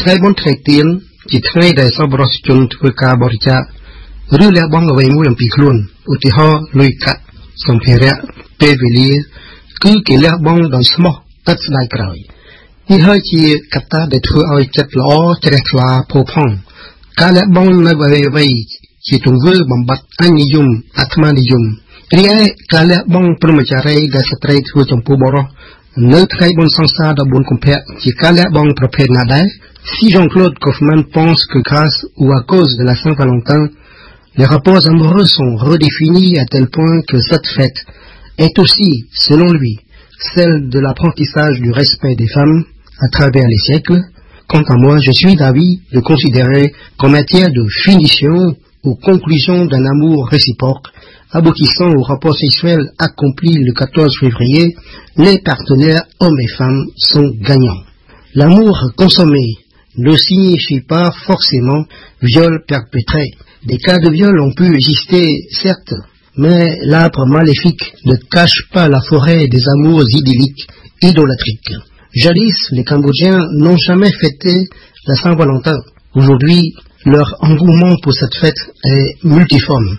ថ្ងៃបុណ្យថ្ងៃទៀនជាថ្ងៃដែលសប្បុរសជនធ្វើការបរិច្ចាគឬលះបង់អ្វីមួយអំពីខ្លួនឧទាហរណ៍លុយកាក់សម្ភារៈពេលវេលា គឺគេលះបង់ដោយស្មោះឥតស្ដាយក្រោយនេះហើយជាកត្តាដែលធ្វើឲ្យចិត្តល្អជ្រះថ្លាផូរផង់ការលះបង់នៅអ្វីអ្វីជាទង្វើបំបត្តិអញនិយមអាត្មានិយមរីឯការលះបង់ព្រមចារីដែលស្ត្រីធ្វើចំពោះបុរស នៅថ្ងៃបុណ្យសង្សារ14កុម្ភៈជាការលះបង់ប្រភេទណាដែរ Si Jean-Claude Kaufmann pense que grâce ou à cause de la Saint-Valentin, les rapports amoureux sont redéfinis à tel point que cette fête est aussi, selon lui, celle de l'apprentissage du respect des femmes à travers les siècles. Quant à moi, je suis d'avis de considérer qu'en matière de finition ou conclusion d'un amour réciproque, aboutissant au rapport sexuel accompli le 14 février, les partenaires hommes et femmes sont gagnants. L'amour consommé ne signifie pas forcément viol perpétré. Des cas de viol ont pu exister, certes, mais l'arbre maléfique ne cache pas la forêt des amours idylliques, idolatriques. Jadis, les Cambodgiens n'ont jamais fêté la Saint-Valentin. Aujourd'hui, leur engouement pour cette fête est multiforme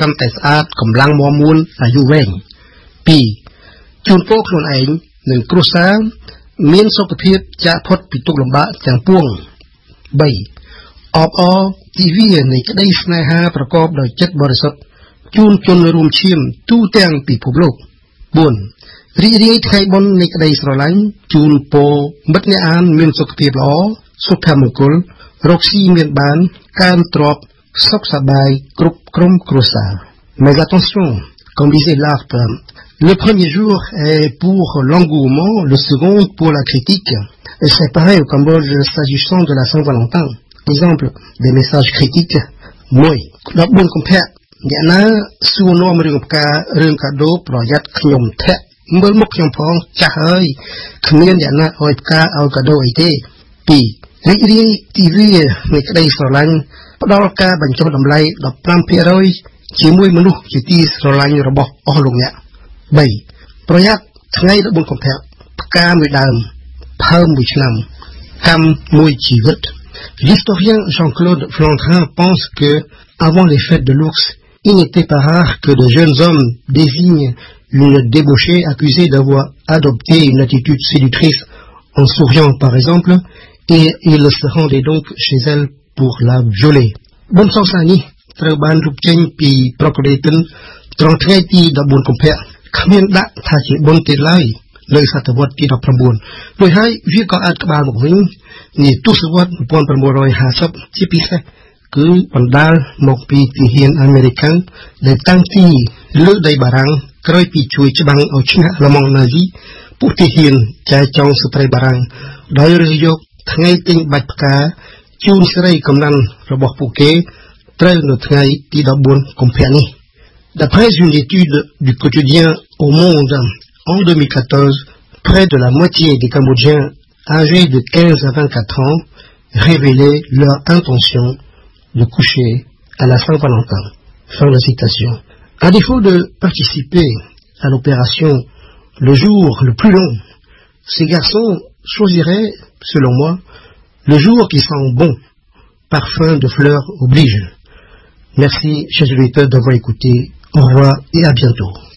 កាន់តែស្អាតកម្លាំងមាំមួនអាយុវែង2ជូនពរខ្លួនឯងនិងគ្រួសារមានសុខភាពចាកផុតពីទុក្ខលំបាកទាំងពួង3អបអរជីវានៃក្តីស្នេហាប្រកបដោយចិត្តបរិសុទ្ធជូនជនរួមឈាមទូទាំងពិភពលោក4រីករាយថ្ងៃបុណ្យនៃក្តីស្រឡាញ់ជូនពរមិត្តអ្នកអានមានសុខភាពល្អសុភមង្គលរកស៊ីមានបានកើនទ្រព្យ សុខសប្បាយគ្រប់ក្រុមគ្រួសារ Mais attention, comme disait l'arbre, le premier jour est pour l'engouement, le second pour la critique. Et c'est pareil au Cambodge s'agissant de la Saint-Valentin. Exemple, des messages critiques. Moi, dans bon compère, អ្នកណាសួរនាំរឿងផ្ការឿងកាដូប្រយ័ត្នខ្ញុំធាក់មើលមុខខ្ញុំផងចាស់ហើយគ្មានអ្នកណាឲ្យផ្កាឲ្យកាដូអីទេ 2រីករាយទីវានៃក្តីស្រឡាញ់ផ្ដល់ការបញ្ចុះតម្លៃ15%ជាមួយមនុស្សជាទីស្រឡាញ់របស់អស់លោកអ្នក3ប្រយ័ត្នថ្ងៃ14កុម្ភៈផ្កាមួយដើមផើមមួយឆ្នាំកម្មមួយជីវិត L'historien Jean-Claude Flandrin pense que, avant les fêtes de l'ours, il n'était pas rare que de jeunes hommes désignent une débauchée accusée d'avoir adopté une attitude séductrice en souriant par exemple, et il se rendait donc chez elle pour la violer. បុណ្យសង្សារនេះត្រូវបានរូបចេញពីប្រកបេតិនត្រង់ថ្ងៃទី14កុម្ភៈគ្មានដាក់ថាជាបុណ្យទេឡើយលើសតវត្សទី19ដោយហើយវាក៏អាចក្បាលមកវិញនាទសវត្ស1950ជាពិសេសគឺបណ្ដាលមកពីទាហានអាមេរិកដែលតាំងទីលើដីបារាំងក្រោយពីជួយច្បាំងឲ្យឈ្នះឡម៉ង់ណាស៊ីពួកទាហានចែចង់ស្ត្រីបារាំงដោយរើសយក ថ្ងៃទិញបាច់ផ្កាជូនស្រីកំណាន់របស់ពួកគេត្រូវនៅថ្ងៃទី14កុម្ភៈនេះ D'après une étude du quotidien Au Monde en 2014, près de la moitié des Cambodgiens âgés de 15 à 24 ans révélaient leur intention de coucher à la Saint-Valentin. Fin de citation. À défaut de participer à l'opération le jour le plus long, ces garçons choisiraient, selon moi, le jour qui sent bon. Parfum de fleurs oblige. Merci, chers auditeurs, d'avoir écouté. Au revoir et à bientôt.